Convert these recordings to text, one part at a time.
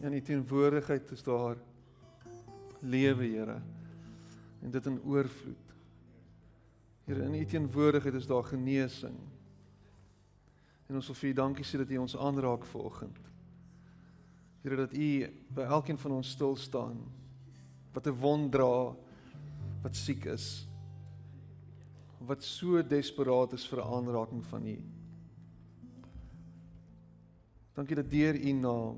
In u teenwoordigheid is daar lewe, Here. En dit in oorvloed. Here, in u teenwoordigheid is daar genesing. En ons wil vir u dankie sê dat u ons aanraak vanoggend. Here dat u by elkeen van ons stil staan wat 'n wond dra wat siek is wat so desperaat is vir 'n aanraking van u. Dankie dat deur u naam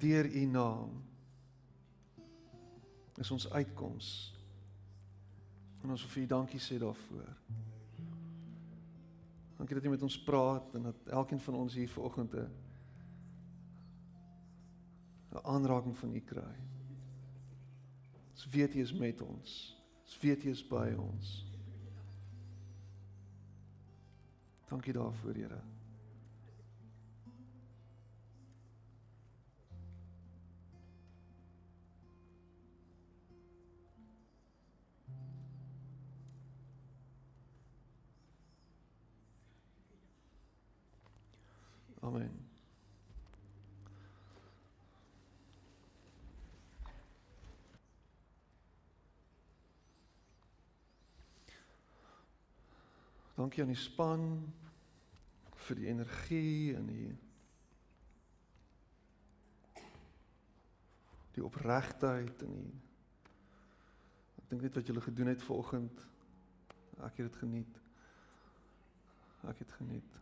deur u naam is ons uitkoms. En ons wil vir u dankie sê daarvoor. Dankie dat jy met ons praat en dat elkeen van ons hier vanoggend 'n 'n aanraking van u kry. Ons weet jy is met ons. Ons weet jy is by ons. Dankie daarvoor, Here. Amen. Dankie aan die span vir die energie en die die opregtheid en die ek dink net wat julle gedoen het vanoggend ek het dit geniet. Ek het geniet.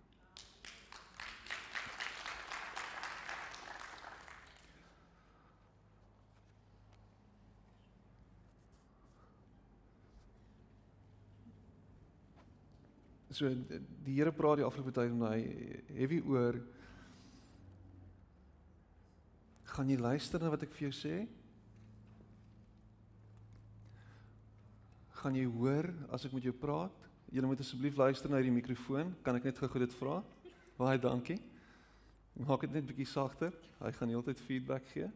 So die Here praat die afgelope tyd met my heavy oor gaan jy luister na wat ek vir jou sê? Gaan jy hoor as ek met jou praat? Jy moet asseblief luister na hierdie mikrofoon. Kan ek net gou dit vra? Baie dankie. Maak dit net bietjie sagter. Hy gaan heeltyd feedback gee.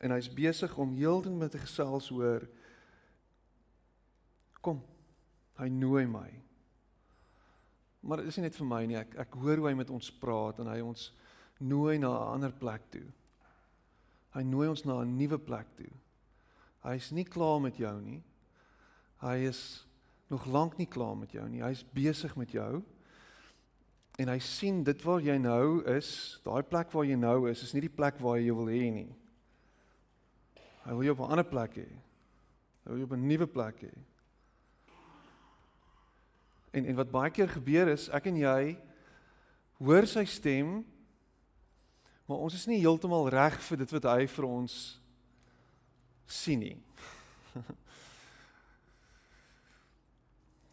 En hy's besig om heeltyd met te gesels oor Kom. Hy nooi my. Maar dit is nie net vir my nie. Ek ek hoor hoe hy met ons praat en hy ons nooi na 'n ander plek toe. Hy nooi ons na 'n nuwe plek toe. Hy's nie klaar met jou nie. Hy is nog lank nie klaar met jou nie. Hy's besig met jou. En hy sien dit waar jy nou is, daai plek waar jy nou is, is nie die plek waar hy jou wil hê nie. Hy wil jou op 'n ander plek hê. Hy wil jou op 'n nuwe plek hê. En en wat baie keer gebeur is ek en jy hoor sy stem maar ons is nie heeltemal reg vir dit wat hy vir ons sien nie.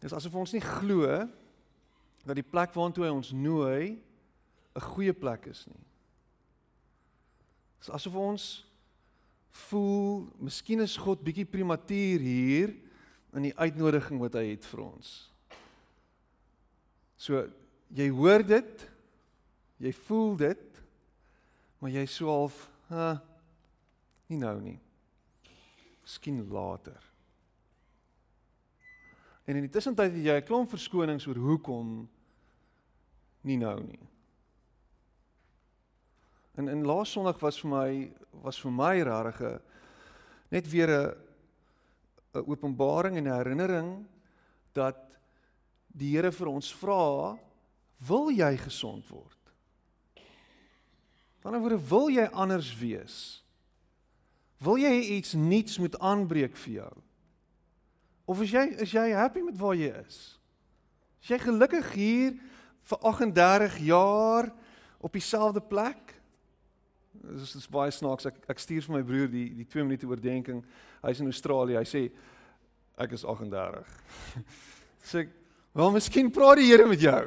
Dis asof ons nie glo dat die plek waartoe hy ons nooi 'n goeie plek is nie. Dis asof ons voel, miskien is God bietjie prematuur hier in die uitnodiging wat hy het vir ons. So jy hoor dit, jy voel dit, maar jy sou half, ha, nie nou nie. Miskien later. En in die tussentyd het jy 'n klomp verskonings oor hoekom nie nou nie. En in laas Sondag was vir my was vir my rarige net weer 'n 'n openbaring en 'n herinnering dat die Here vir ons vra, wil jy gesond word? Dan word wil jy anders wees? Wil jy iets nuuts moet aanbreek vir jou? Of is jy is jy happy met waar jy is? Is jy gelukkig hier vir 38 jaar op dieselfde plek? Dit is, baie snaaks. Ek ek stuur vir my broer die die 2 minute oordeenking. Hy's in Australië. Hy sê ek is 38. sê ek Wel, miskien praat die Here met jou.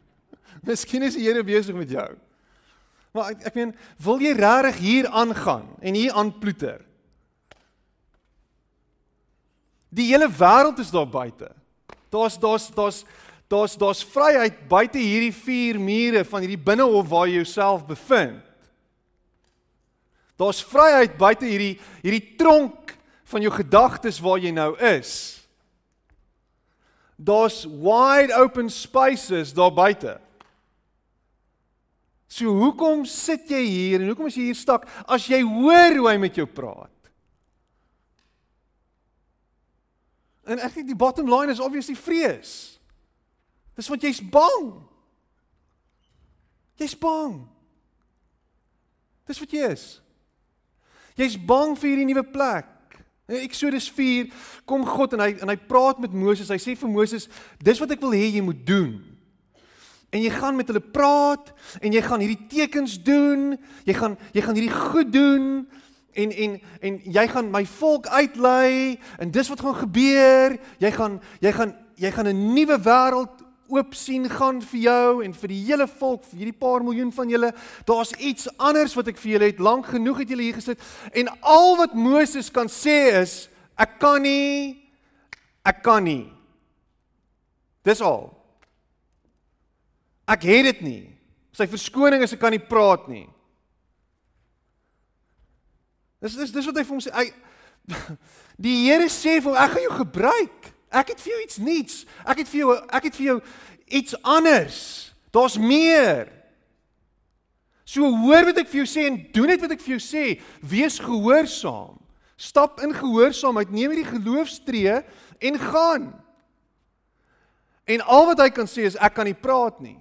miskien is die Here besig met jou. Maar ek ek meen, wil jy regtig hier aangaan en hier aanploeter? Die hele wêreld is daar buite. Daar's daar's daar's daar's daar's vryheid buite hierdie vier mure van hierdie binnehof waar jy jouself bevind. Daar's vryheid buite hierdie hierdie tronk van jou gedagtes waar jy nou is. Daar's wide open spaces daar buite. So hoekom sit jy hier en hoekom is jy hier stak as jy hoor hoe hy met jou praat? En ek dink die bottom line is obviously vrees. Dis want jy's bang. Jy's bang. Dis wat jy is. Jy's bang vir hierdie nuwe plek. In Eksodus 4 kom God en hy en hy praat met Moses. Hy sê vir Moses, dis wat ek wil hê jy moet doen. En jy gaan met hulle praat en jy gaan hierdie tekens doen. Jy gaan jy gaan hierdie goed doen en en en jy gaan my volk uitlei en dis wat gaan gebeur. Jy gaan jy gaan jy gaan 'n nuwe wêreld oop sien gaan vir jou en vir die hele volk, vir hierdie paar miljoen van julle. Daar's iets anders wat ek vir julle het lank genoeg het julle hier gesit en al wat Moses kan sê is ek kan nie ek kan nie. Dis al. Ek het dit nie. Sy verskoning is ek kan nie praat nie. Dis dis dis wat hy vir hom sê. Hy Die Here sê vir hom ek gaan jou gebruik. Ek het vir jou iets nuuts. Ek het vir jou ek het vir jou iets anders. Daar's meer. So hoor wat ek vir jou sê en doen net wat ek vir jou sê. Wees gehoorsaam. Stap in gehoorsaamheid. Neem hierdie geloofstree en gaan. En al wat hy kan sê is ek kan nie praat nie.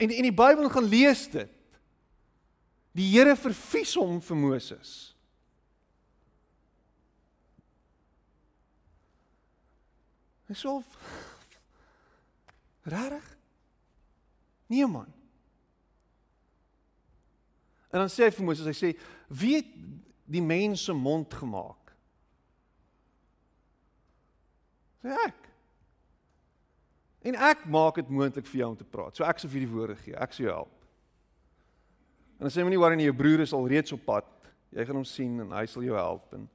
En in die Bybel gaan lees dit. Die Here vervies hom vir Moses. Hy sê Rarig? Nee man. En dan sê hy vir Moses, hy sê, "Wie het die mens se mond gemaak?" Sê ek. En ek maak dit moontlik vir jou om te praat. So ek sal vir die woorde gee. Ek sal jou help. En dan sê moenie worry nie, jou broer is al reeds op pad. Jy gaan hom sien en hy sal jou help en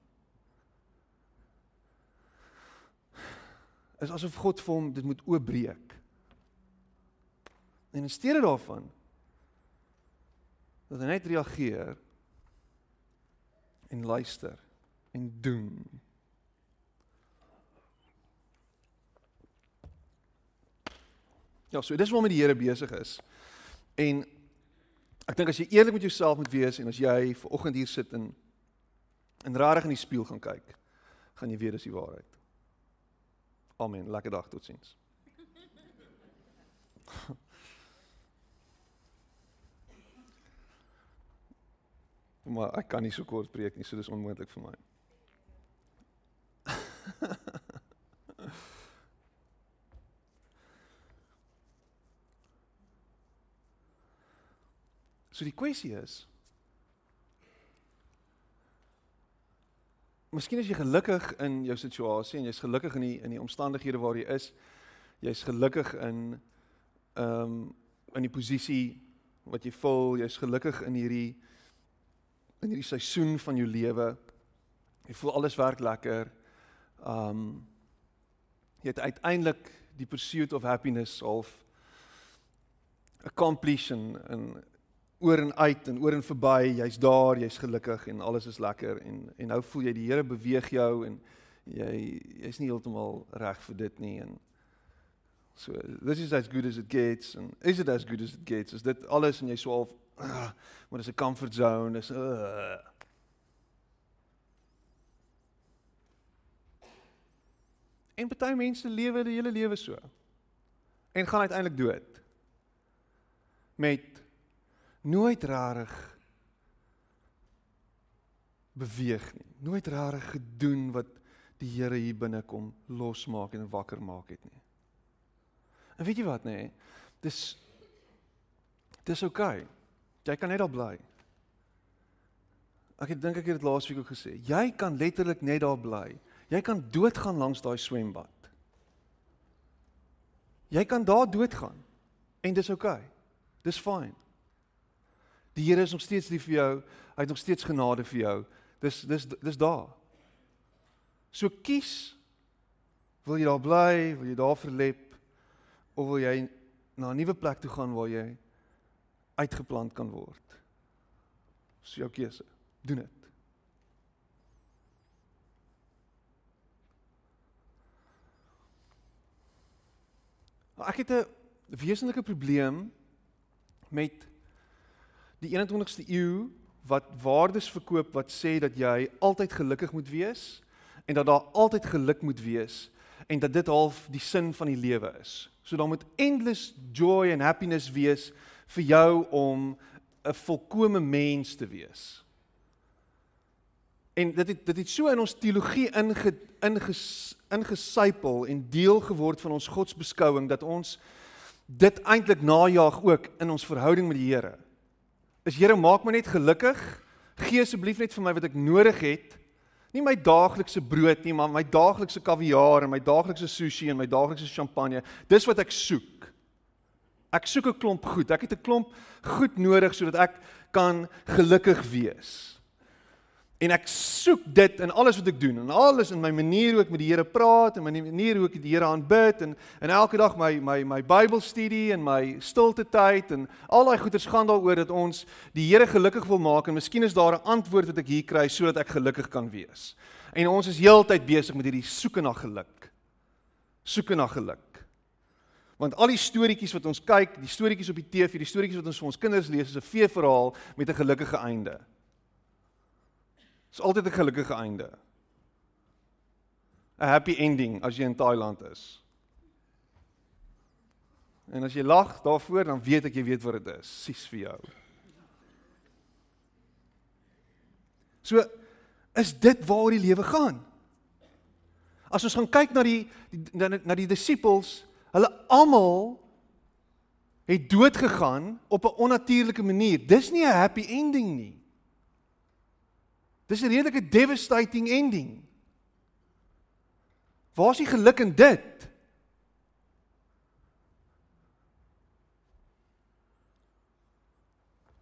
is asof God vir hom dit moet oopbreek. En in steede daarvan dat hy net reageer en luister en doen Ja, so dis waarmee die Here besig is. En ek dink as jy eerlik met jouself moet wees en as jy ver oggend hier sit en en rarig in die spieël gaan kyk, gaan jy weet dis die waarheid. Amen. Lekker dag totsiens. maar ek kan nie so kort preek nie, so dis onmoontlik vir my. So die kwessie is Miskien is jy gelukkig in jou situasie en jy's gelukkig in die in die omstandighede waar jy is. Jy's gelukkig in ehm um, in die posisie wat jy voel, jy's gelukkig in hierdie in hierdie seisoen van jou lewe. Jy voel alles werk lekker. Ehm um, jy het uiteindelik die pursuit of happiness of accomplishing en oor en uit en oor en verby, jy's daar, jy's gelukkig en alles is lekker en en nou voel jy die Here beweeg jou en jy jy's nie heeltemal reg vir dit nie en so this is as good as it gets and is it as good as it gets is dit alles en jy sou al uh, maar dis 'n comfort zone is uh. En baie mense lewe die hele lewe so en gaan uiteindelik dood met nooit rarig beweeg nie. Nooit rarig gedoen wat die Here hier binne kom losmaak en wakker maak het nie. En weet jy wat nê? Nee? Dis dis oukei. Okay. Jy kan net daar bly. Ek dink ek het dit laasweek ook gesê. Jy kan letterlik net daar bly. Jy kan doodgaan langs daai swembad. Jy kan daar doodgaan en dis oukei. Okay. Dis fyn. Die Here is nog steeds lief vir jou. Hy het nog steeds genade vir jou. Dis dis dis daar. So kies wil jy daar bly, wil jy daar verlep of wil jy na 'n nuwe plek toe gaan waar jy uitgeplant kan word? Dis jou keuse. Doen dit. Ek het 'n wesenlike probleem met die 21ste eeu wat waardes verkoop wat sê dat jy altyd gelukkig moet wees en dat daar altyd geluk moet wees en dat dit half die sin van die lewe is. So daar moet endless joy and happiness wees vir jou om 'n volkomme mens te wees. En dit het dit het so in ons teologie inge inges, ingesypel en deel geword van ons godsbeskouing dat ons dit eintlik najag ook in ons verhouding met die Here. Is Here maak my net gelukkig. Gee asseblief net vir my wat ek nodig het. Nie my daaglikse brood nie, maar my daaglikse kaviaar en my daaglikse sushi en my daaglikse champagne. Dis wat ek soek. Ek soek 'n klomp goed. Ek het 'n klomp goed nodig sodat ek kan gelukkig wees. En ek soek dit in alles wat ek doen en alles in my manier hoe ek met die Here praat en my manier hoe ek die Here aanbid en en elke dag my my my Bybelstudie en my stilte tyd en al daai goeders gaan daaroor dat ons die Here gelukkig wil maak en miskien is daar 'n antwoord wat ek hier kry sodat ek gelukkig kan wees. En ons is heeltyd besig met hierdie soeke na geluk. Soeke na geluk. Want al die storieetjies wat ons kyk, die storieetjies op die TV, die storieetjies wat ons vir ons kinders lees, is 'n veeverhaal met 'n gelukkige einde. Dis altyd 'n gelukkige einde. 'n Happy ending as jy in Thailand is. En as jy lag daarvoor, dan weet ek jy weet wat dit is. Sies vir jou. So is dit waar die lewe gaan. As ons gaan kyk na die, die na, na die disippels, hulle almal het dood gegaan op 'n onnatuurlike manier. Dis nie 'n happy ending nie. Dis 'n redelike devastating ending. Waar is die geluk in dit?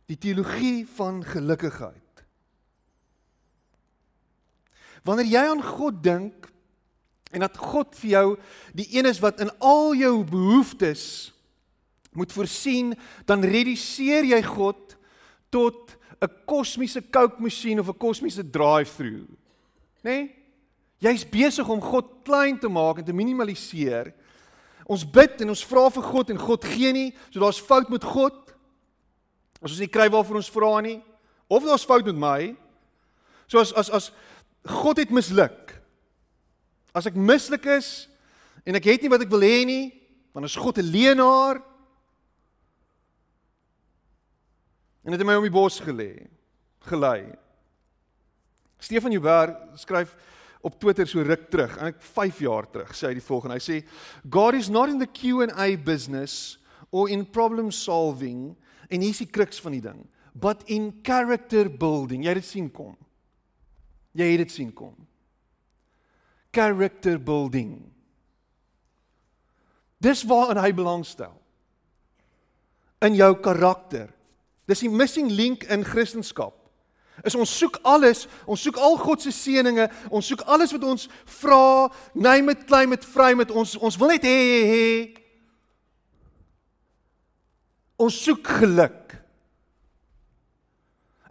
Die teologie van gelukkigheid. Wanneer jy aan God dink en dat God vir jou die een is wat in al jou behoeftes moet voorsien, dan reduseer jy God tot 'n kosmiese Coke masjien of 'n kosmiese drive-through. Né? Nee? Jy's besig om God klein te maak en te minimaliseer. Ons bid en ons vra vir God en God gee nie, so daar's fout met God. As ons nie kry waarvoor ons vra nie, of daar's fout met my. So as as as God het misluk. As ek misluk is en ek het nie wat ek wil hê nie, dan is God 'n leienaar. En het my om die bos gelê, gelei. Stefan Joubert skryf op Twitter so ruk terug, en ek 5 jaar terug, sê hy die volgende. Hy sê God is not in the Q&A business or in problem solving en hier's die kruks van die ding, but in character building. Jy het dit sien kom. Jy het dit sien kom. Character building. Dis waar hy belangstel. In jou karakter. Dis die missing link in Christendom. Is ons soek alles, ons soek al God se seëninge, ons soek alles wat ons vra, name it, claim it, vry met ons ons wil net hê hê hê. Ons soek geluk.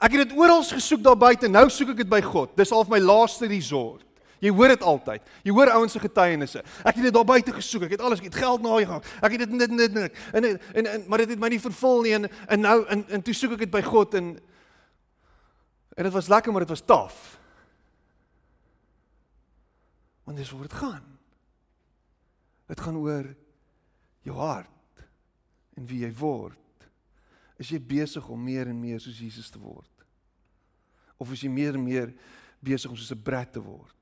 Ek het dit oral gesoek daar buite, nou soek ek dit by God. Dis al my laaste resort. Jy hoor dit altyd. Jy hoor ouens se getuienisse. Ek het dit daar buite gesoek. Ek het alles, ek het geld nagegaan. Ek het dit dit dit dit en en en maar dit het my nie vervul nie en en nou en en toe soek ek dit by God en en dit was lekker maar dit was taaf. Want dis waar dit gaan. Dit gaan oor jou hart en wie jy word. Is jy besig om meer en meer soos Jesus te word? Of is jy meer en meer besig om soos 'n brat te word?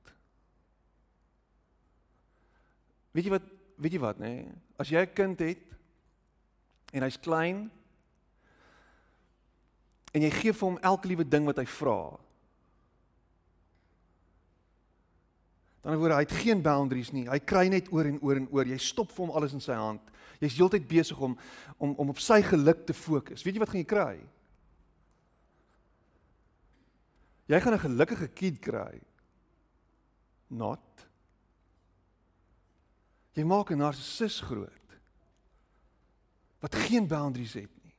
Weet jy wat, weet jy wat, nê? Nee? As jy 'n kind het en hy's klein en jy gee vir hom elke liewe ding wat hy vra. Dan word hy het geen boundaries nie. Hy kry net oor en oor en oor. Jy stop vir hom alles in sy hand. Jy's heeltyd besig om om om op sy geluk te fokus. Weet jy wat gaan jy kry? Jy gaan 'n gelukkige kind kry. Not Jy maak 'n narcissus groot wat geen boundaries het nie.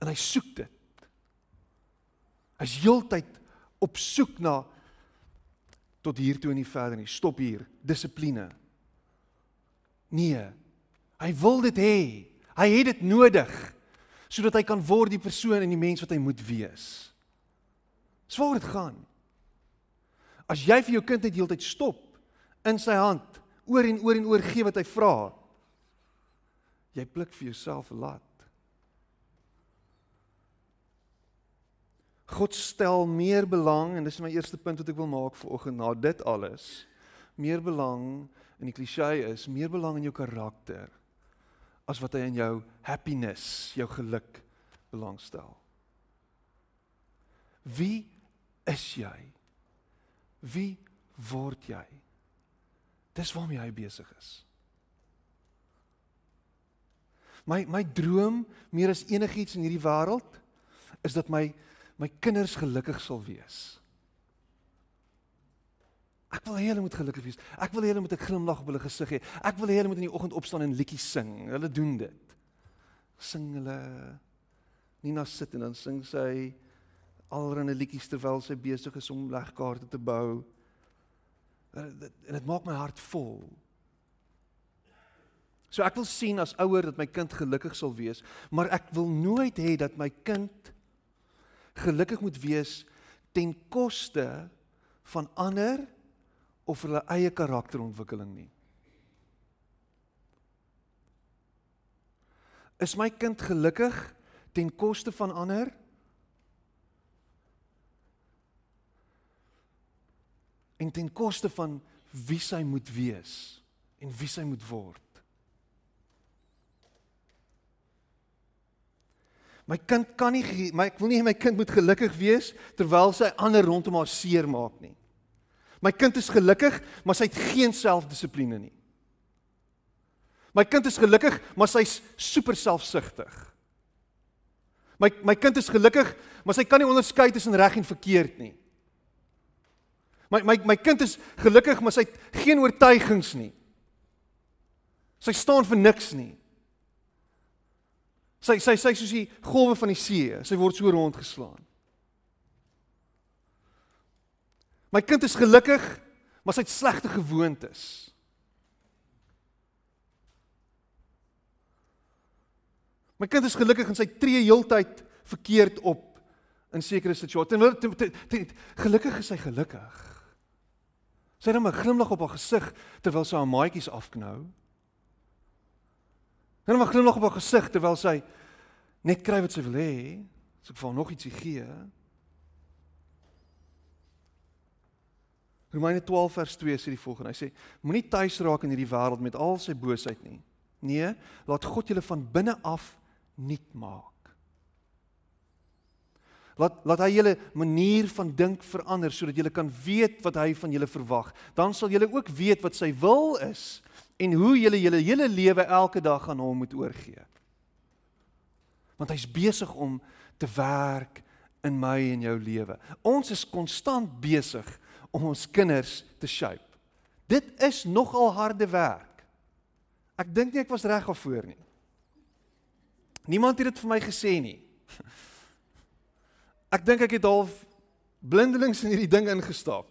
En hy soek dit. Hy's heeltyd op soek na tot hier toe en nie verder nie. Stop hier. Dissipline. Nee. Hy wil dit hê. Hy het dit nodig sodat hy kan word die persoon en die mens wat hy moet wees. Dis waaroor dit gaan. As jy vir jou kind net heeltyd stop in sy hand, oor en oor en oor gee wat hy vra, jy pluk vir jouself 'n lat. God stel meer belang en dis my eerste punt wat ek wil maak vir oggend na dit alles. Meer belang in die klise is meer belang in jou karakter as wat hy in jou happiness, jou geluk belangstel. Wie is jy? Wie word jy? Dis waarmee hy besig is. My my droom meer as enigiets in hierdie wêreld is dat my my kinders gelukkig sal wees. Ek wil hê hulle moet gelukkig wees. Ek wil hê hulle moet 'n glimlag op hulle gesig hê. Ek wil hê hulle moet in die oggend opstaan en liedjies sing. Hulle doen dit. Sing hulle Nina sit en dan sing sy alreine liedjies terwyl sy besig is om legkaarte te bou. En dit maak my hart vol. So ek wil sien as ouer dat my kind gelukkig sal wees, maar ek wil nooit hê dat my kind gelukkig moet wees ten koste van ander of hulle eie karakterontwikkeling nie. Is my kind gelukkig ten koste van ander? En ten koste van wie sy moet wees en wie sy moet word? My kind kan nie my ek wil nie my kind moet gelukkig wees terwyl sy ander rondom haar seer maak nie. My kind is gelukkig, maar sy het geen selfdissipline nie. My kind is gelukkig, maar sy's super selfsugtig. My my kind is gelukkig, maar sy kan nie onderskei tussen reg en verkeerd nie. My my my kind is gelukkig, maar sy het geen oortuigings nie. Sy staan vir niks nie. Sy sy sy soos die golwe van die see, sy word so rondgeslaan. My kind is gelukkig, maar sy het slegte gewoontes. My kind is gelukkig en sy tree heeltyd verkeerd op in sekere situasies. Gelukkig is sy gelukkig. Sy het 'n glimlag op haar gesig terwyl sy haar maatjies afknou. Sy het 'n glimlag op haar gesig terwyl sy net kry wat sy wil hê. As ek vir haar nog ietsie gee. Romeine 12 vers 2 sê die volgende. Hy sê: Moenie tuis raak in hierdie wêreld met al sy boosheid nie. Nee, laat God julle van binne af nuut maak. Laat laat hy julle manier van dink verander sodat julle kan weet wat hy van julle verwag. Dan sal julle ook weet wat sy wil is en hoe julle julle hele lewe elke dag aan hom moet oorgee. Want hy's besig om te werk in my en jou lewe. Ons is konstant besig om ons kinders te shape. Dit is nogal harde werk. Ek dink nie ek was reg af voor nie. Niemand het dit vir my gesê nie. Ek dink ek het half blindelings in hierdie ding ingestap.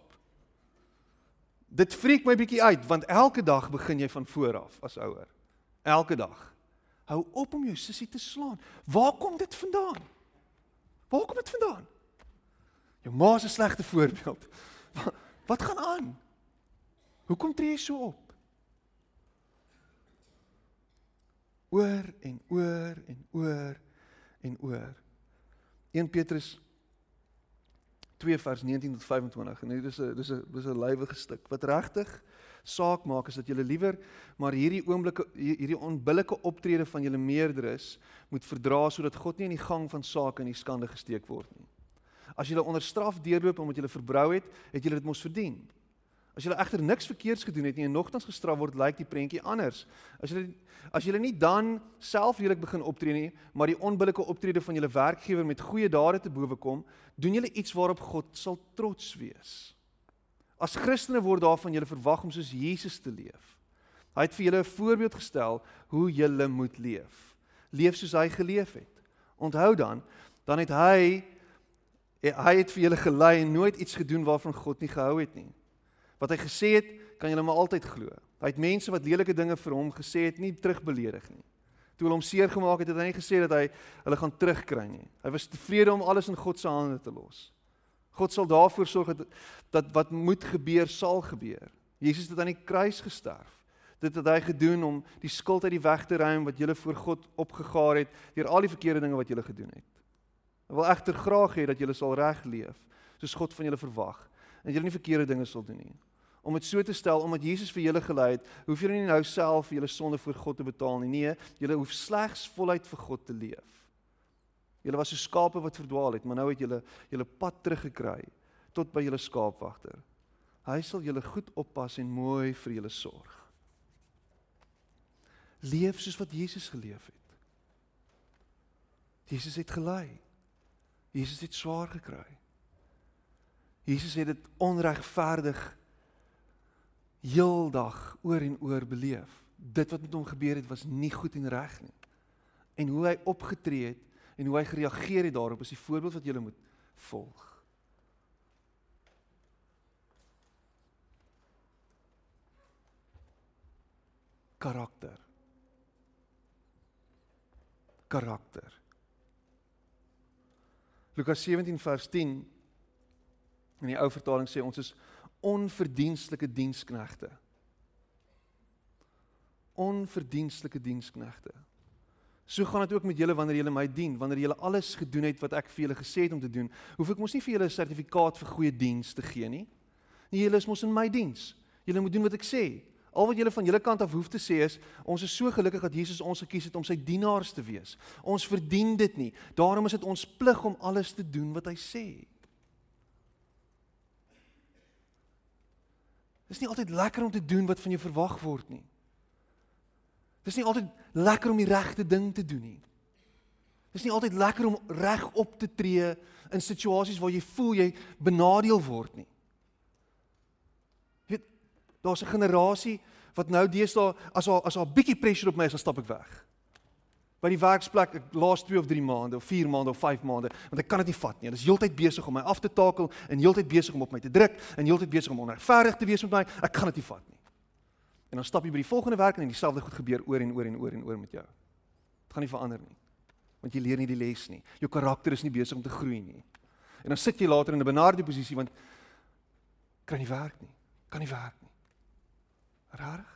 Dit freak my bietjie uit want elke dag begin jy van voor af as ouer. Elke dag. Hou op om jou sussie te slaan. Waar kom dit vandaan? Waar kom dit vandaan? Jou ma is 'n slegte voorbeeld. Wat, wat gaan aan? Hoekom tree jy so op? Oor en oor en oor en oor. 1 Petrus 2 vers 19 tot 25 en hier is 'n dis 'n dis 'n lywige stuk wat regtig saak maak is dat julle liewer maar hierdie oomblikke hierdie onbillike optrede van julle meerderes moet verdra sodat God nie in die gang van sake in die skande gesteek word nie. As julle onder straf deurloop omdat julle verbrou het, het julle dit mos verdien. As jy egter niks verkeerds gedoen het nie en nogtans gestraf word, lyk die prentjie anders. As jy as jy nie dan self hierdie begin optree nie, maar die onbillike optrede van julle werkgewer met goeie dade te bowe kom, doen julle iets waarop God sal trots wees. As Christene word daarvan julle verwag om soos Jesus te leef. Hy het vir julle 'n voorbeeld gestel hoe julle moet leef. Leef soos hy geleef het. Onthou dan, dan het hy hy het vir julle gelei en nooit iets gedoen waarvan God nie gehou het nie. Wat hy gesê het, kan julle maar altyd glo. Hy het mense wat lelike dinge vir hom gesê het, nie terugbeledig nie. Toe hulle hom seer gemaak het, het hy nie gesê dat hy hulle gaan terugkry nie. Hy was tevrede om alles in God se hande te los. God sal daarvoor sorg dat dat wat moet gebeur sal gebeur. Jesus het aan die kruis gesterf. Dit het hy gedoen om die skuld uit die weg te ruim wat julle voor God opgegaar het deur al die verkeerde dinge wat julle gedoen het. Hy wil egter graag hê dat julle sal reg leef soos God van julle verwag en julle nie verkeerde dinge sal doen nie. Om dit so te stel omdat Jesus vir julle gelei het, hoef julle nie nou self julle sonde voor God te betaal nie. Nee, julle hoef slegs voluit vir God te leef. Julle was so skape wat verdwaal het, maar nou het julle julle pad teruggekry tot by julle skaapwagter. Hy sal julle goed oppas en mooi vir julle sorg. Leef soos wat Jesus geleef het. Jesus het gelei. Jesus het swaar gekry. Jesus het dit onregverdig heeldag oor en oor beleef. Dit wat met hom gebeur het was nie goed en reg nie. En hoe hy opgetree het en hoe hy gereageer het daarop is die voorbeeld wat jy moet volg. Karakter. Karakter. Lukas 17 vers 10 in die ou vertaling sê ons is onverdienstelike diensknegte. Onverdienstelike diensknegte. So gaan dit ook met julle wanneer julle my dien, wanneer julle alles gedoen het wat ek vir julle gesê het om te doen. Hoef ek mos nie vir julle 'n sertifikaat vir goeie diens te gee nie. Nee, julle is mos in my diens. Julle moet doen wat ek sê. Al wat julle van julle kant af hoef te sê is ons is so gelukkig dat Jesus ons gekies het om sy dienaars te wees. Ons verdien dit nie. Daarom is dit ons plig om alles te doen wat hy sê. Dit is nie altyd lekker om te doen wat van jou verwag word nie. Dis nie altyd lekker om die regte ding te doen nie. Dis nie altyd lekker om reg op te tree in situasies waar jy voel jy benadeel word nie. Jy weet, daar's 'n generasie wat nou deesdae as haar as haar bietjie pressure op my is, dan stap ek weg. By die werksplek, ek laas 2 of 3 maande of 4 maande of 5 maande, want ek kan dit nie vat nie. Hulle is heeltyd besig om my af te takel en heeltyd besig om op my te druk en heeltyd besig om onregverdig te wees met my. Ek kan dit nie vat nie. En dan stap jy by die volgende werk en dieselfde goed gebeur oor en oor en oor en oor met jou. Dit gaan nie verander nie. Want jy leer nie die les nie. Jou karakter is nie besig om te groei nie. En dan sit jy later in 'n benadeelde posisie want kan nie werk nie. Kan nie werk nie. Rarig.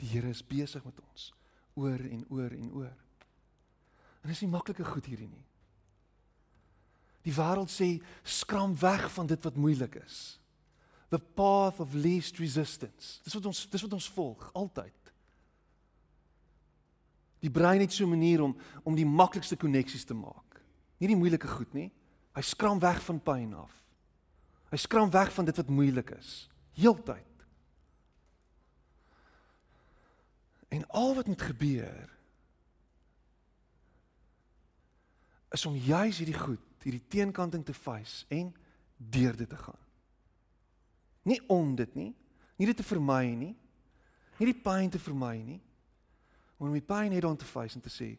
Die Here is besig met ons oor en oor en oor. En dis nie maklike goed hierdie nie. Die wêreld sê skram weg van dit wat moeilik is the path of least resistance. Dis wat ons dis wat ons volg altyd. Die brein het so 'n manier om om die maklikste koneksies te maak. Nie die moeilike goed nie. Hy skram weg van pyn af. Hy skram weg van dit wat moeilik is. Heeltyd. En al wat moet gebeur is om juis hierdie goed, hierdie teenkanting te face en deur dit te gaan. Nie om dit nie, nie dit te vermy nie. Nie die pyn te vermy nie. Maar om die pyn aan te face en te sê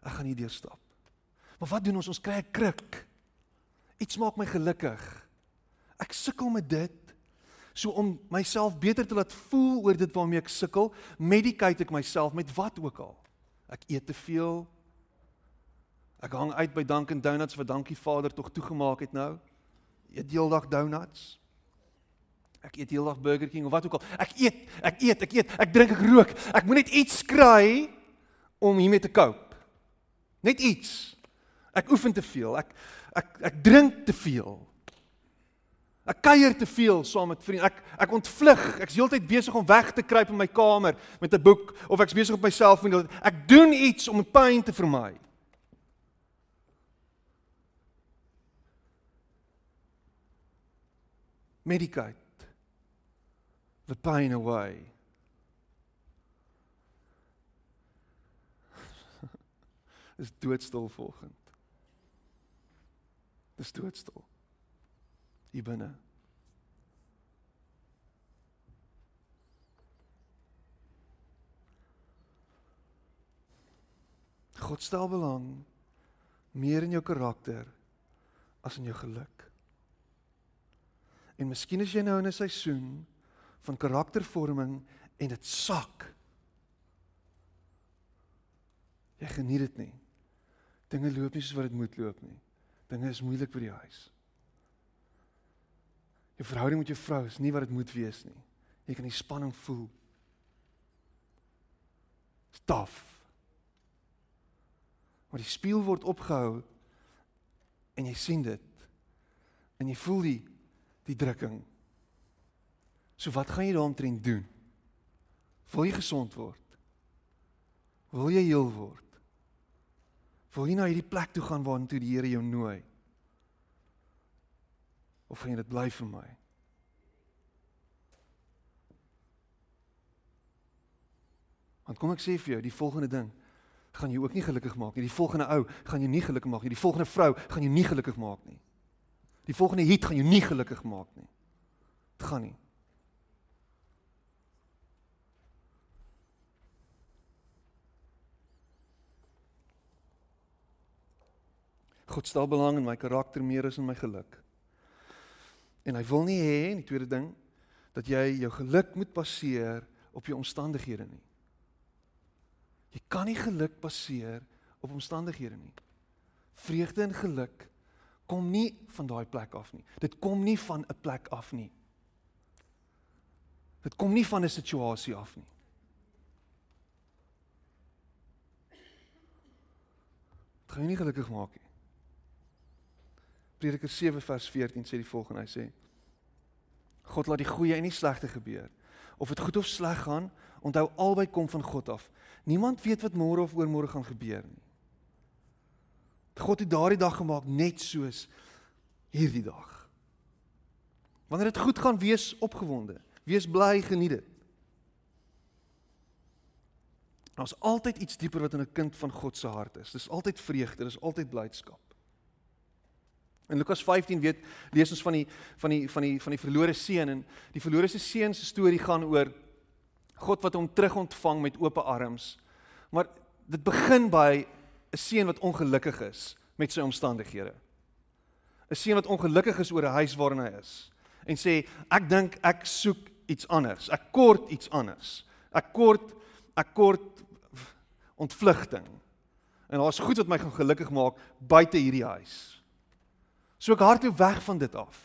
ek gaan hierdeur stap. Maar wat doen ons? Ons kry 'n kruk. Iets maak my gelukkig. Ek sukkel met dit. So om myself beter te laat voel oor dit waarmee ek sukkel, medicate ek myself met wat ook al. Ek eet te veel. Ek hang uit by Dunkin Donuts wat dankie Vader tog toegemaak het nou. Eet heeldag donuts. Ek eet heeldag Burger King of wat ook al. Ek eet, ek eet, ek eet, ek drink, ek rook. Ek moet net iets kry om hiermee te cope. Net iets. Ek oefen te veel. Ek ek ek drink te veel. Ek kuier te veel saam met vriende. Ek ek ontvlug. Ek's heeltyd besig om weg te kruip in my kamer met 'n boek of ek's besig op my selfoon. Ek doen iets om pyn te vermy. Medicate the pain away. Dis doodstil volgend. Dis doodstil. Hier binne. God stel belang meer in jou karakter as in jou geluk. En miskien is jy nou in 'n seisoen van karaktervorming en dit sak. Jy geniet dit nie. Dinge loop nie soos wat dit moet loop nie. Dinge is moeilik by die huis. Jou verhouding met jou vrou is nie wat dit moet wees nie. Jy kan die spanning voel. Staf. Maar die spieël word opgehou en jy sien dit. En jy voel die die drukking. So wat gaan jy daaromtrent doen? Wil jy gesond word? Wil jy heel word? Wil jy na hierdie plek toe gaan waartoe die Here jou nooi? Of gaan jy dit bly vir my? Want kom ek sê vir jou, die volgende ding gaan jou ook nie gelukkig maak nie. Die volgende ou gaan jou nie gelukkig maak nie. Die volgende vrou gaan jou nie gelukkig maak nie. Die volgende hit gaan jou nie gelukkig maak nie. Dit gaan nie. God stel belang in my karakter meer as in my geluk. En hy wil nie hê in die tweede ding dat jy jou geluk moet baseer op jou omstandighede nie. Jy kan nie geluk baseer op omstandighede nie. Vreugde en geluk kom nie van daai plek af nie. Dit kom nie van 'n plek af nie. Dit kom nie van 'n situasie af nie. Dit gaan jou nie gelukkig maak nie. Prediker 7 vers 14 sê die volgende, hy sê God laat die goeie en die slegte gebeur. Of dit goed of sleg gaan, onthou albei kom van God af. Niemand weet wat môre of oormôre gaan gebeur nie. God het daardie dag gemaak net soos hierdie dag. Wanneer dit goed gaan, wees opgewonde, wees bly, geniet dit. Daar's altyd iets dieper wat in 'n kind van God se hart is. Dis altyd vreugde, dis altyd blydskap. In Lukas 15 weet lees ons van die van die van die van die verlore seun en die verlore se seun se storie gaan oor God wat hom terugontvang met oop arms. Maar dit begin by 'n seun wat ongelukkig is met sy omstandighede. 'n Seun wat ongelukkig is oor 'n huis waarin hy is en sê ek dink ek soek iets anders. Ek kort iets anders. Ek kort ek kort ontvlugting. En daar's goed wat my gaan gelukkig maak buite hierdie huis. So ek hardloop weg van dit af.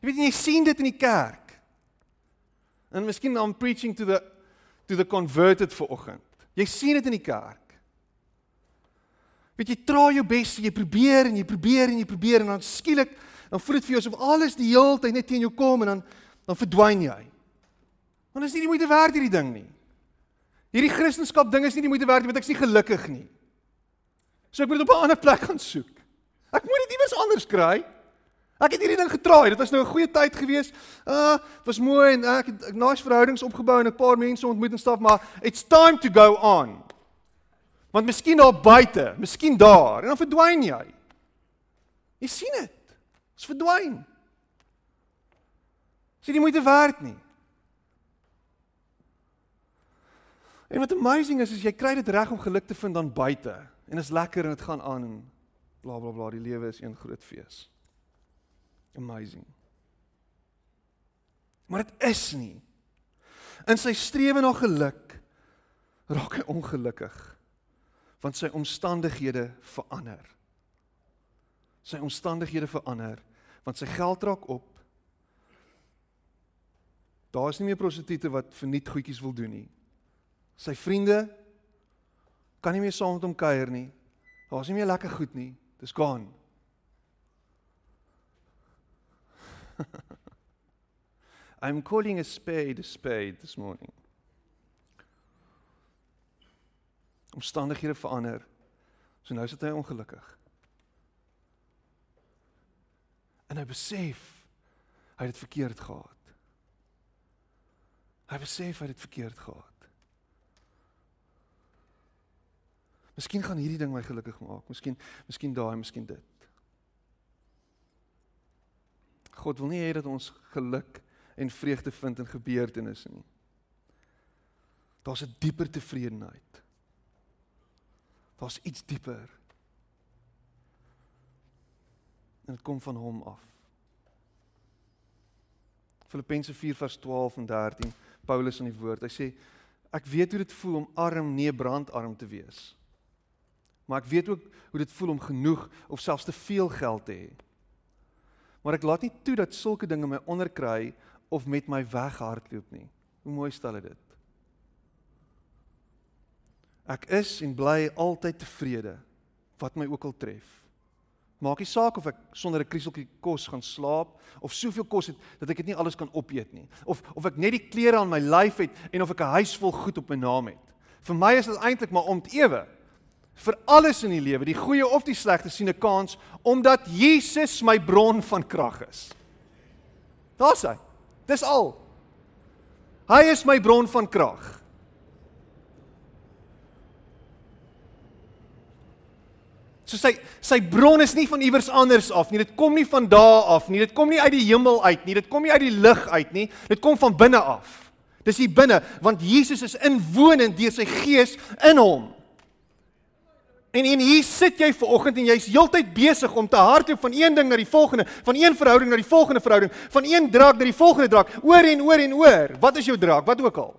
Jy weet jy sien dit in die kerk. En miskien I'm preaching to the to the converted for oggend. Jy sien dit in die kerk. Weet jy try jou bes, jy probeer en jy probeer en jy probeer en dan skielik dan voel dit vir jou asof alles die hele tyd net teen jou kom en dan dan verdwyn jy. Want is nie die moeite werd hierdie ding nie. Hierdie Christendom ding is nie die moeite werd nie want ek is nie gelukkig nie. So ek moet op 'n ander plek gaan soek. Ek moet dit iewers anders kry. Ek het hierdie ding getraai. Dit was nou 'n goeie tyd gewees. Uh, dit was mooi en ek het 'n nice verhoudings opgebou en 'n paar mense ontmoet en staf, maar it's time to go on. Want miskien daar buite, miskien daar en dan verdwyn jy. Jy sien dit. Dit's verdwyn. Sien jy moeite werd nie. En wat amazing is, is jy kry dit reg om geluk te vind dan buite en is lekker en dit gaan aan en bla bla bla die lewe is een groot fees. Amazing. Maar dit is nie. In sy strewe na geluk raak hy ongelukkig want sy omstandighede verander. Sy omstandighede verander want sy geld raak op. Daar is nie meer prostituie wat verniet goedjies wil doen nie. Sy vriende kan nie meer saam met hom kuier nie. Daar's nie meer lekker goed nie. Dis gone. I'm calling a spade a spade this morning. Omstandighede verander. So nou sit hy ongelukkig. En hy besef hy het dit verkeerd gehad. Hy besef hy het dit verkeerd gehad. Miskien gaan hierdie ding my gelukkig maak. Miskien miskien daai, miskien dit. God wil nie hê dat ons geluk en vreugde vind in gebeurtenisse nie. Daar's 'n dieper tevredenheid. Daar's iets dieper. En dit kom van hom af. Filippense 4 vers 12 en 13. Paulus in die woord. Hy sê ek weet hoe dit voel om arm, nee brandarm te wees. Maar ek weet ook hoe dit voel om genoeg of selfs te veel geld te hê. Maar ek laat nie toe dat sulke dinge my onderkry of met my weghardloop nie. Hoe mooi stel dit. Ek is en bly altyd tevrede wat my ook al tref. Maak nie saak of ek sonder 'n krieseltjie kos gaan slaap of soveel kos het dat ek dit nie alles kan opeet nie of of ek net die klere aan my lyf het en of ek 'n huis vol goed op my naam het. Vir my is dit eintlik maar om te ewe vir alles in die lewe, die goeie of die slegte, sien 'n kans omdat Jesus my bron van krag is. Daar's hy. Dis al. Hy is my bron van krag. So sy sy bron is nie van iewers anders af nie. Dit kom nie van daar af nie. Dit kom nie uit die hemel uit nie. Dit kom nie uit die lug uit nie. Dit kom van binne af. Dis hier binne want Jesus is inwonend deur sy gees in hom. En en hier sit jy ver oggend en jy's heeltyd besig om te hardloop van een ding na die volgende, van een verhouding na die volgende verhouding, van een draak na die volgende draak, oor en oor en oor. Wat is jou draak? Wat ook al.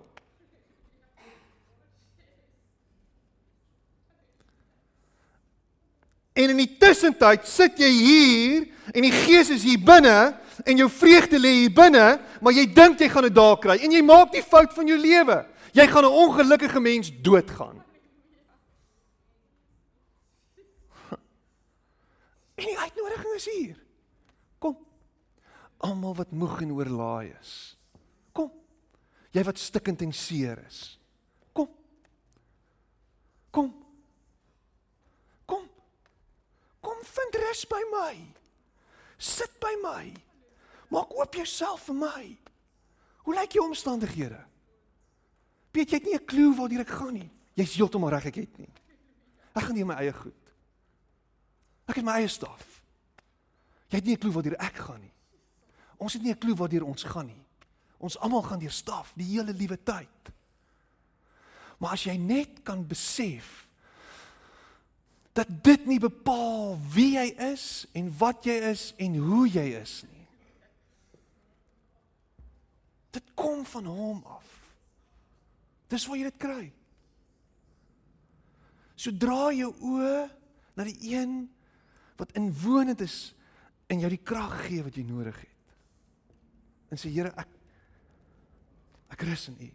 En in die tussentyd sit jy hier en die Gees is hier binne en jou vreugde lê hier binne, maar jy dink jy gaan dit daar kry en jy maak die fout van jou lewe. Jy gaan 'n ongelukkige mens doodgaan. En die uitnodiging is hier. Kom. Almal wat moeg en oorlaai is. Kom. Jy wat stikkend en seer is. Kom. Kom. Kom. Kom vind rus by my. Sit by my. Maak oop jouself vir my. Hoe lyk jou omstandighede? Piet, jy het nie 'n klou waar jy gaan nie. Jy's heeltemal reg ek het nie. Ek gaan nie my eie goed. Ek het my eie staf. Jy het nie 'n klou waar ek gaan nie. Ons het nie 'n klou waar ons gaan nie. Ons almal gaan deur staf die hele liewe tyd. Maar as jy net kan besef dat dit nie bepaal wie jy is en wat jy is en hoe jy is nie. Dit kom van hom af. Dis waar jy dit kry. Sodra jou oë na die een wat inwonend is en jou die krag gee wat jy nodig het. En sê Here, ek ek rus in U.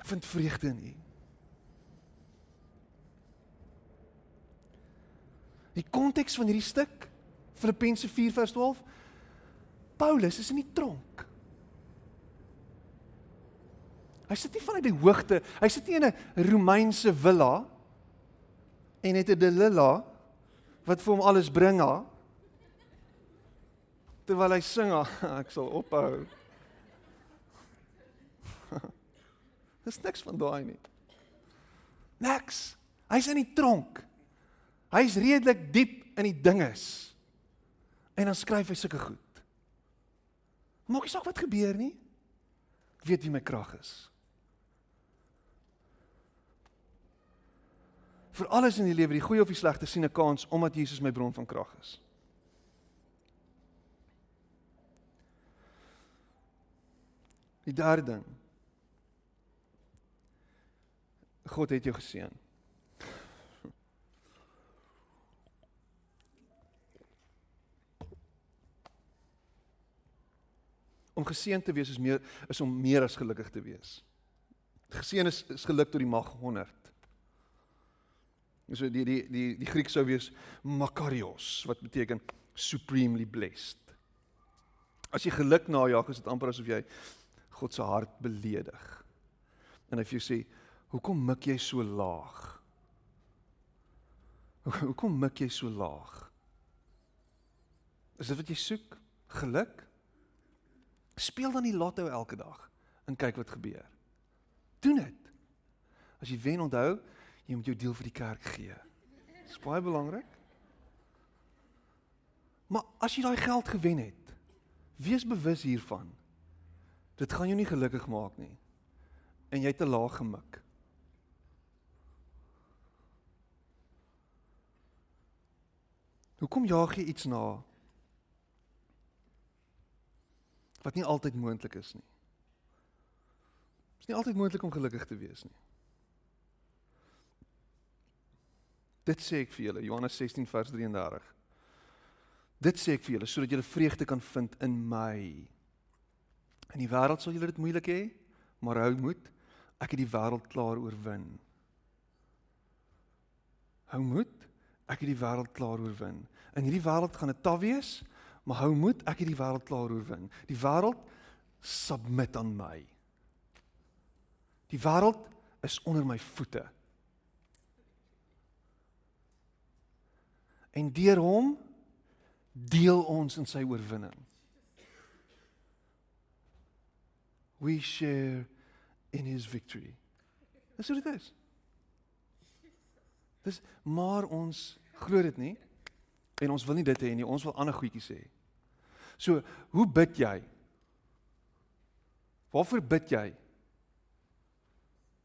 Ek vind vreugde in U. Die konteks van hierdie stuk Filippense 4 vers 12 Paulus is in die tronk. Hy sit nie vanuit die hoogte, hy sit nie in 'n Romeinse villa en het 'n Delila wat vir hom alles bring haar. Terwyl hy sing, ek sal ophou. Dis niks van daai nie. Niks. Hy's in die tronk. Hy's redelik diep in die dinges. En dan skryf hy sulke goed. Maak nie saak wat gebeur nie. Ek weet wie my krag is. Vir alles in die lewe, die goeie of die slegte, sien 'n kans omdat Jesus my bron van krag is. Die derde ding. God het jou geseën. Om geseën te wees is meer is om meer as gelukkig te wees. Geseën is, is geluk tot die mag 100. So die die die die Griek sou wees makarios wat beteken supremely blessed. As jy geluk najag is dit amper asof jy God se hart beledig. En as jy sê, "Hoekom mik jy so laag?" Hoekom mik jy so laag? Is dit wat jy soek? Geluk? Speel dan die lotto elke dag en kyk wat gebeur. Doen dit. As jy wen, onthou, jy moet jou deel vir die kerk gee. Dis baie belangrik. Maar as jy daai geld gewen het, wees bewus hiervan. Dit gaan jou nie gelukkig maak nie. En jy te laag gemik. Hoekom jaag jy iets na? Wat nie altyd moontlik is nie. Dit is nie altyd moontlik om gelukkig te wees nie. Dit sê ek vir julle Johannes 16 vers 33. Dit sê ek vir julle sodat julle vreugde kan vind in my. In die wêreld sal julle dit moeilik hê, maar hou moed, ek het die wêreld klaar oorwin. Hou moed, ek het die wêreld klaar oorwin. In hierdie wêreld gaan dit taaf wees, maar hou moed, ek het die wêreld klaar oorwin. Die wêreld submit aan my. Die wêreld is onder my voete. En deur hom deel ons in sy oorwinning. We share in his victory. Dis hoe dit is. Dis maar ons glo dit nie en ons wil nie dit hê nie. Ons wil ander goedjies hê. So, hoe bid jy? Waarvoor bid jy?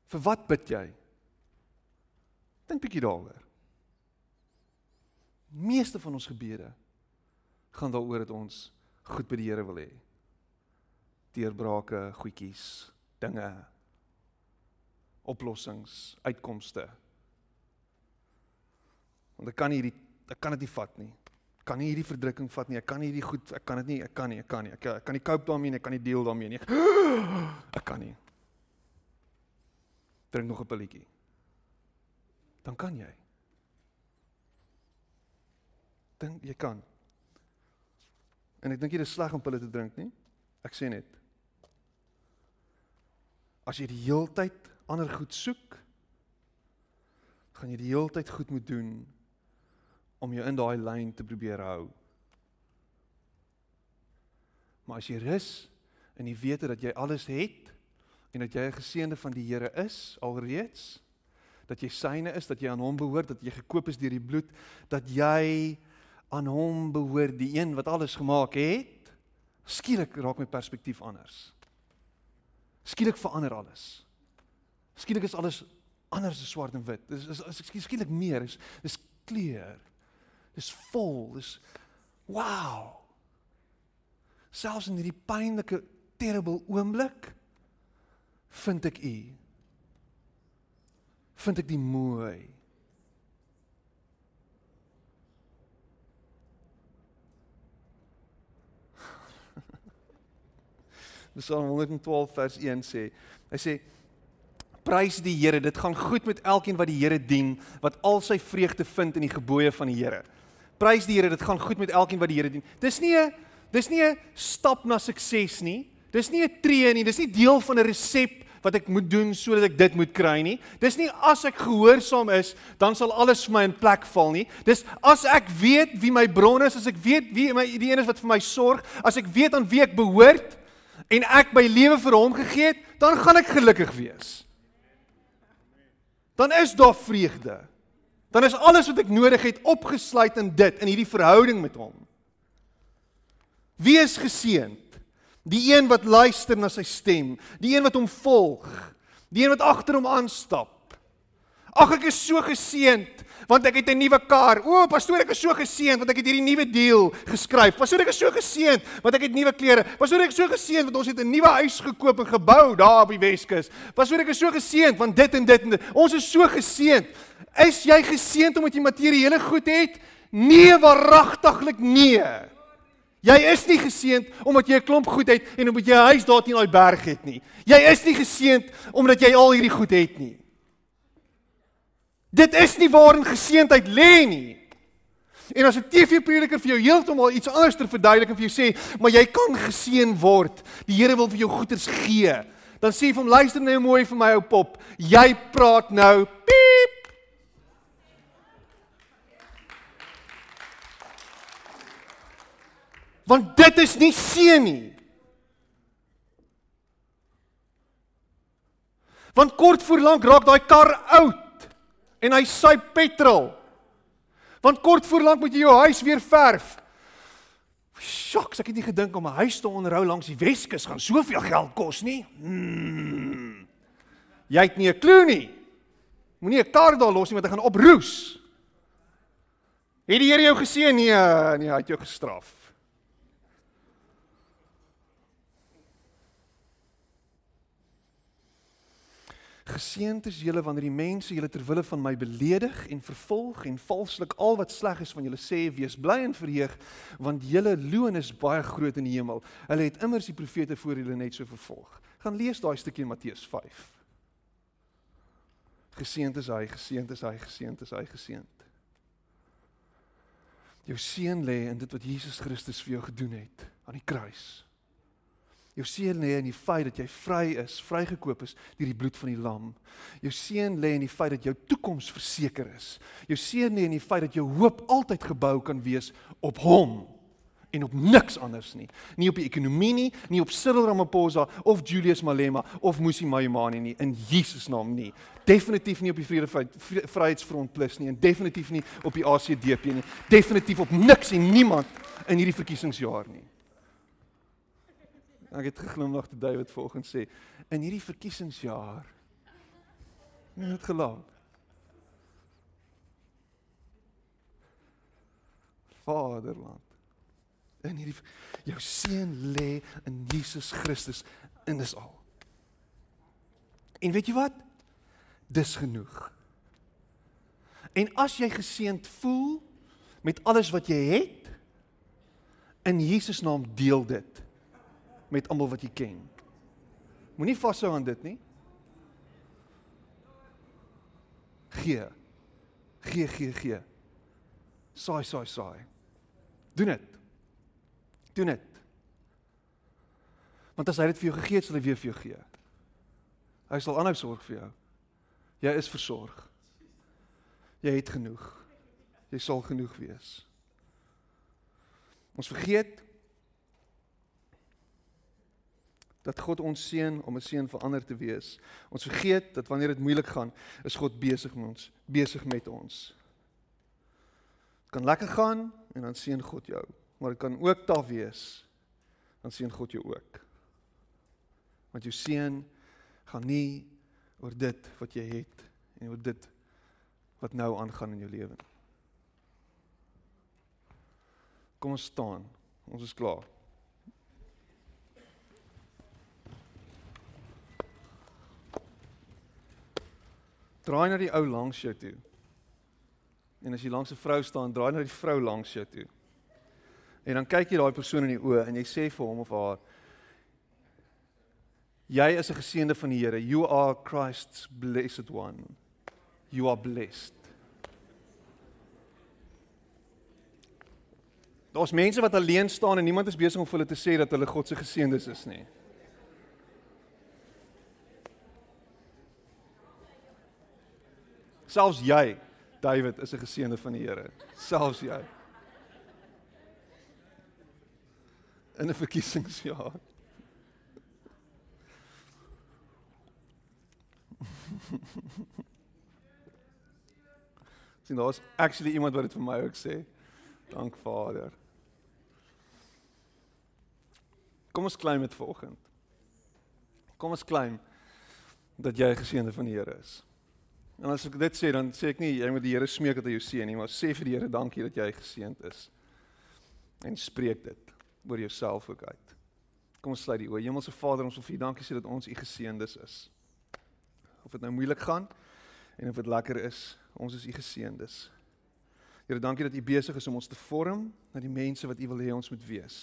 Vir wat bid jy? Dink bietjie daaroor. Meeste van ons gebede gaan daaroor dat ons goed by die Here wil hê. Deurbrake, goedjies, dinge, oplossings, uitkomste. Want ek kan hierdie ek kan dit nie vat nie. Ek kan nie hierdie verdrukking vat nie. Ek kan hierdie goed, ek kan dit nie, ek kan nie, ek kan nie. Ek, ek kan nie cope daarmee nie, ek kan nie deel daarmee nie. Ek kan nie drink nog 'n pilletjie. Dan kan jy. Dink jy kan. En ek dink jy dis sleg om pille te drink nie. Ek sê net. As jy die heeltyd ander goed soek, gaan jy die heeltyd goed moet doen om jou in daai lyn te probeer hou. Maar as jy rus en jy weet dat jy alles het, en dat jy 'n geseënde van die Here is alreeds dat jy syne is dat jy aan hom behoort dat jy gekoop is deur die bloed dat jy aan hom behoort die een wat alles gemaak het skielik raak my perspektief anders. Skielik verander alles. Skielik is alles anders as swart en wit. Dis is, is, is skielik meer. Is dis kleur. Dis vol. Dis wow. Selfs in hierdie pynlike terrible oomblik vind ek u. Vind ek die mooi Psalm 112 vers 1 sê hy sê prys die Here dit gaan goed met elkeen wat die Here dien wat al sy vreugde vind in die gebooie van die Here prys die Here dit gaan goed met elkeen wat die Here dien dis nie 'n dis nie 'n stap na sukses nie Dis nie 'n tree nie, dis nie deel van 'n resep wat ek moet doen sodat ek dit moet kry nie. Dis nie as ek gehoorsaam is, dan sal alles vir my in plek val nie. Dis as ek weet wie my bron is, as ek weet wie my die een is wat vir my sorg, as ek weet aan wie ek behoort en ek my lewe vir hom gegee het, dan gaan ek gelukkig wees. Dan is daar vreugde. Dan is alles wat ek nodig het opgesluit in dit, in hierdie verhouding met hom. Wie is geseënd? Die een wat luister na sy stem, die een wat hom volg, die een wat agter hom aanstap. Ag ek is so geseënd want ek het 'n nuwe kar. O, pastoor, ek is so geseënd want ek het hierdie nuwe deal geskryf. Pastoor, ek is so geseënd want ek het nuwe klere. Pastoor, ek is so geseënd want ons het 'n nuwe huis gekoop en gebou daar op die Weskus. Pastoor, ek is so geseënd want dit en dit en dit. Ons is so geseënd. Is jy geseënd omdat jy materiële goed het? Nee, waaragtiglik nee. Jy is nie geseënd omdat jy 'n klomp goed het en omdat jy 'n huis daar teen daai berg het nie. Jy is nie geseënd omdat jy al hierdie goed het nie. Dit is nie waarin geseëndheid lê nie. En as 'n TV-prediker vir jou heeltemal iets anders te verduidelik en vir jou sê, "Maar jy kan geseën word. Die Here wil vir jou goeders gee." Dan sê jy vir hom, "Luister nou mooi vir my ou pop. Jy praat nou piep Want dit is nie seën nie. Want kort voor lank raak daai kar oud en hy suip petrol. Want kort voor lank moet jy jou huis weer verf. Sjoks, ek het nie gedink om 'n huis te onderhou langs die Weskus gaan soveel geld kos nie. Hmm. Jy het nie 'n klou nie. Moenie 'n kar daar los nie want hy gaan oproes. Het die Here jou geseën? Nee, nee, hy het jou gestraf. Geseënd is julle wanneer die mense julle ter wille van my beledig en vervolg en valslik al wat sleg is van julle sê, wees bly en verheug, want julle loon is baie groot in die hemel. Hulle het immers die profete voor julle net so vervolg. Gaan lees daai stukkie in Matteus 5. Geseënd is hy, geseënd is hy, geseënd is hy, geseënd. Jou seën lê in dit wat Jesus Christus vir jou gedoen het aan die kruis. Jou seën lê in die feit dat jy vry is, vrygekoop is deur die bloed van die lam. Jou seën lê in die feit dat jou toekoms verseker is. Jou seën lê in die feit dat jou hoop altyd gebou kan wees op Hom en op niks anders nie. Nie op die ekonomie nie, nie op Cyril Ramaphosa of Julius Malema of Musi Maimane nie in Jesus naam nie. Definitief nie op die Vrede Vryheidsfront Plus nie en definitief nie op die ACDP nie. Definitief op niks en niemand in hierdie verkiesingsjaar nie. Ek het geglimlag te David vanoggend sê in hierdie verkiesingsjaar het dit gelag. Vaderland. In hierdie jou seun lê in Jesus Christus en dis al. En weet jy wat? Dis genoeg. En as jy geseënd voel met alles wat jy het, in Jesus naam deel dit met almal wat jy ken. Moenie vashou aan dit nie. Gee. Gee, gee, gee. Saai, saai, saai. Doen dit. Doen dit. Want as hy dit vir jou gegee het, sal hy weer vir jou gee. Hy sal aanhou sorg vir jou. Jy is versorg. Jy het genoeg. Jy sal genoeg wees. Ons vergeet dat God ons seën om 'n seën vir ander te wees. Ons vergeet dat wanneer dit moeilik gaan, is God besig met ons, besig met ons. Dit kan lekker gaan en dan seën God jou, maar dit kan ook taaf wees. Dan seën God jou ook. Want jou seën gaan nie oor dit wat jy het en oor dit wat nou aangaan in jou lewe. Kom ons staan. Ons is klaar. Draai na die ou langs jou toe. En as jy langs 'n vrou staan, draai na die vrou langs jou toe. En dan kyk jy daai persoon in die oë en jy sê vir hom of haar: Jy is 'n geseënde van die Here. You are Christ's blessed one. You are blessed. Daar's mense wat alleen staan en niemand is besig om vir hulle te sê dat hulle God se geseëndes is nie. Selfs jy, David, is 'n geseënde van die Here. Selfs jy. In 'n verkiesingsjaar. Sien, daar's actually iemand wat dit vir my ook sê. Dank Vader. Kom ons klim met vanoggend. Kom ons klim dat jy geseënde van die Here is. En as ek dit sê, dan sê ek nie jy moet die Here smeek dat hy jou seën nie, maar sê vir die Here dankie dat jy geseënd is. En spreek dit oor jouself ook uit. Kom ons sluit die oë. Hemelse Vader, ons wil vir U dankie sê dat ons U geseëndes is. Of dit nou moeilik gaan en of dit lekker is, ons is U geseëndes. Here, dankie dat U besig is om ons te vorm na die mense wat U wil hê ons moet wees.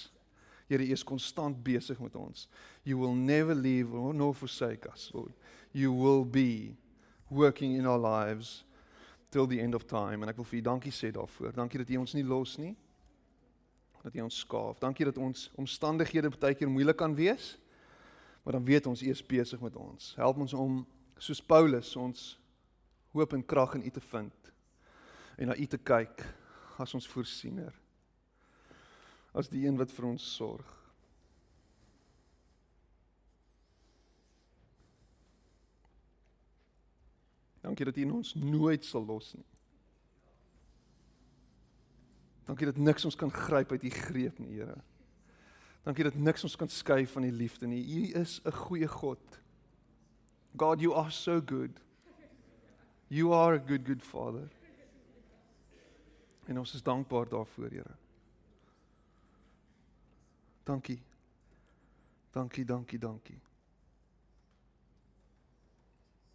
Here, U is konstant besig met ons. You will never leave or nor forsake us, Lord. You will be working in our lives till the end of time en ek wil vir u dankie sê daarvoor. Dankie dat u ons nie los nie. Dat u ons skaaf. Dankie dat ons omstandighede baie keer moeilik kan wees. Maar dan weet ons u is besig met ons. Help ons om soos Paulus ons hoop en krag in u te vind en na u te kyk as ons voorsiener. As die een wat vir ons sorg. Dankie dat U ons nooit sal los nie. Dankie dat niks ons kan gryp uit U greep nie, Here. Dankie dat niks ons kan skei van U liefde nie. U is 'n goeie God. God, you are so good. You are a good good Father. En ons is dankbaar daarvoor, Here. Dankie. Dankie, dankie, dankie.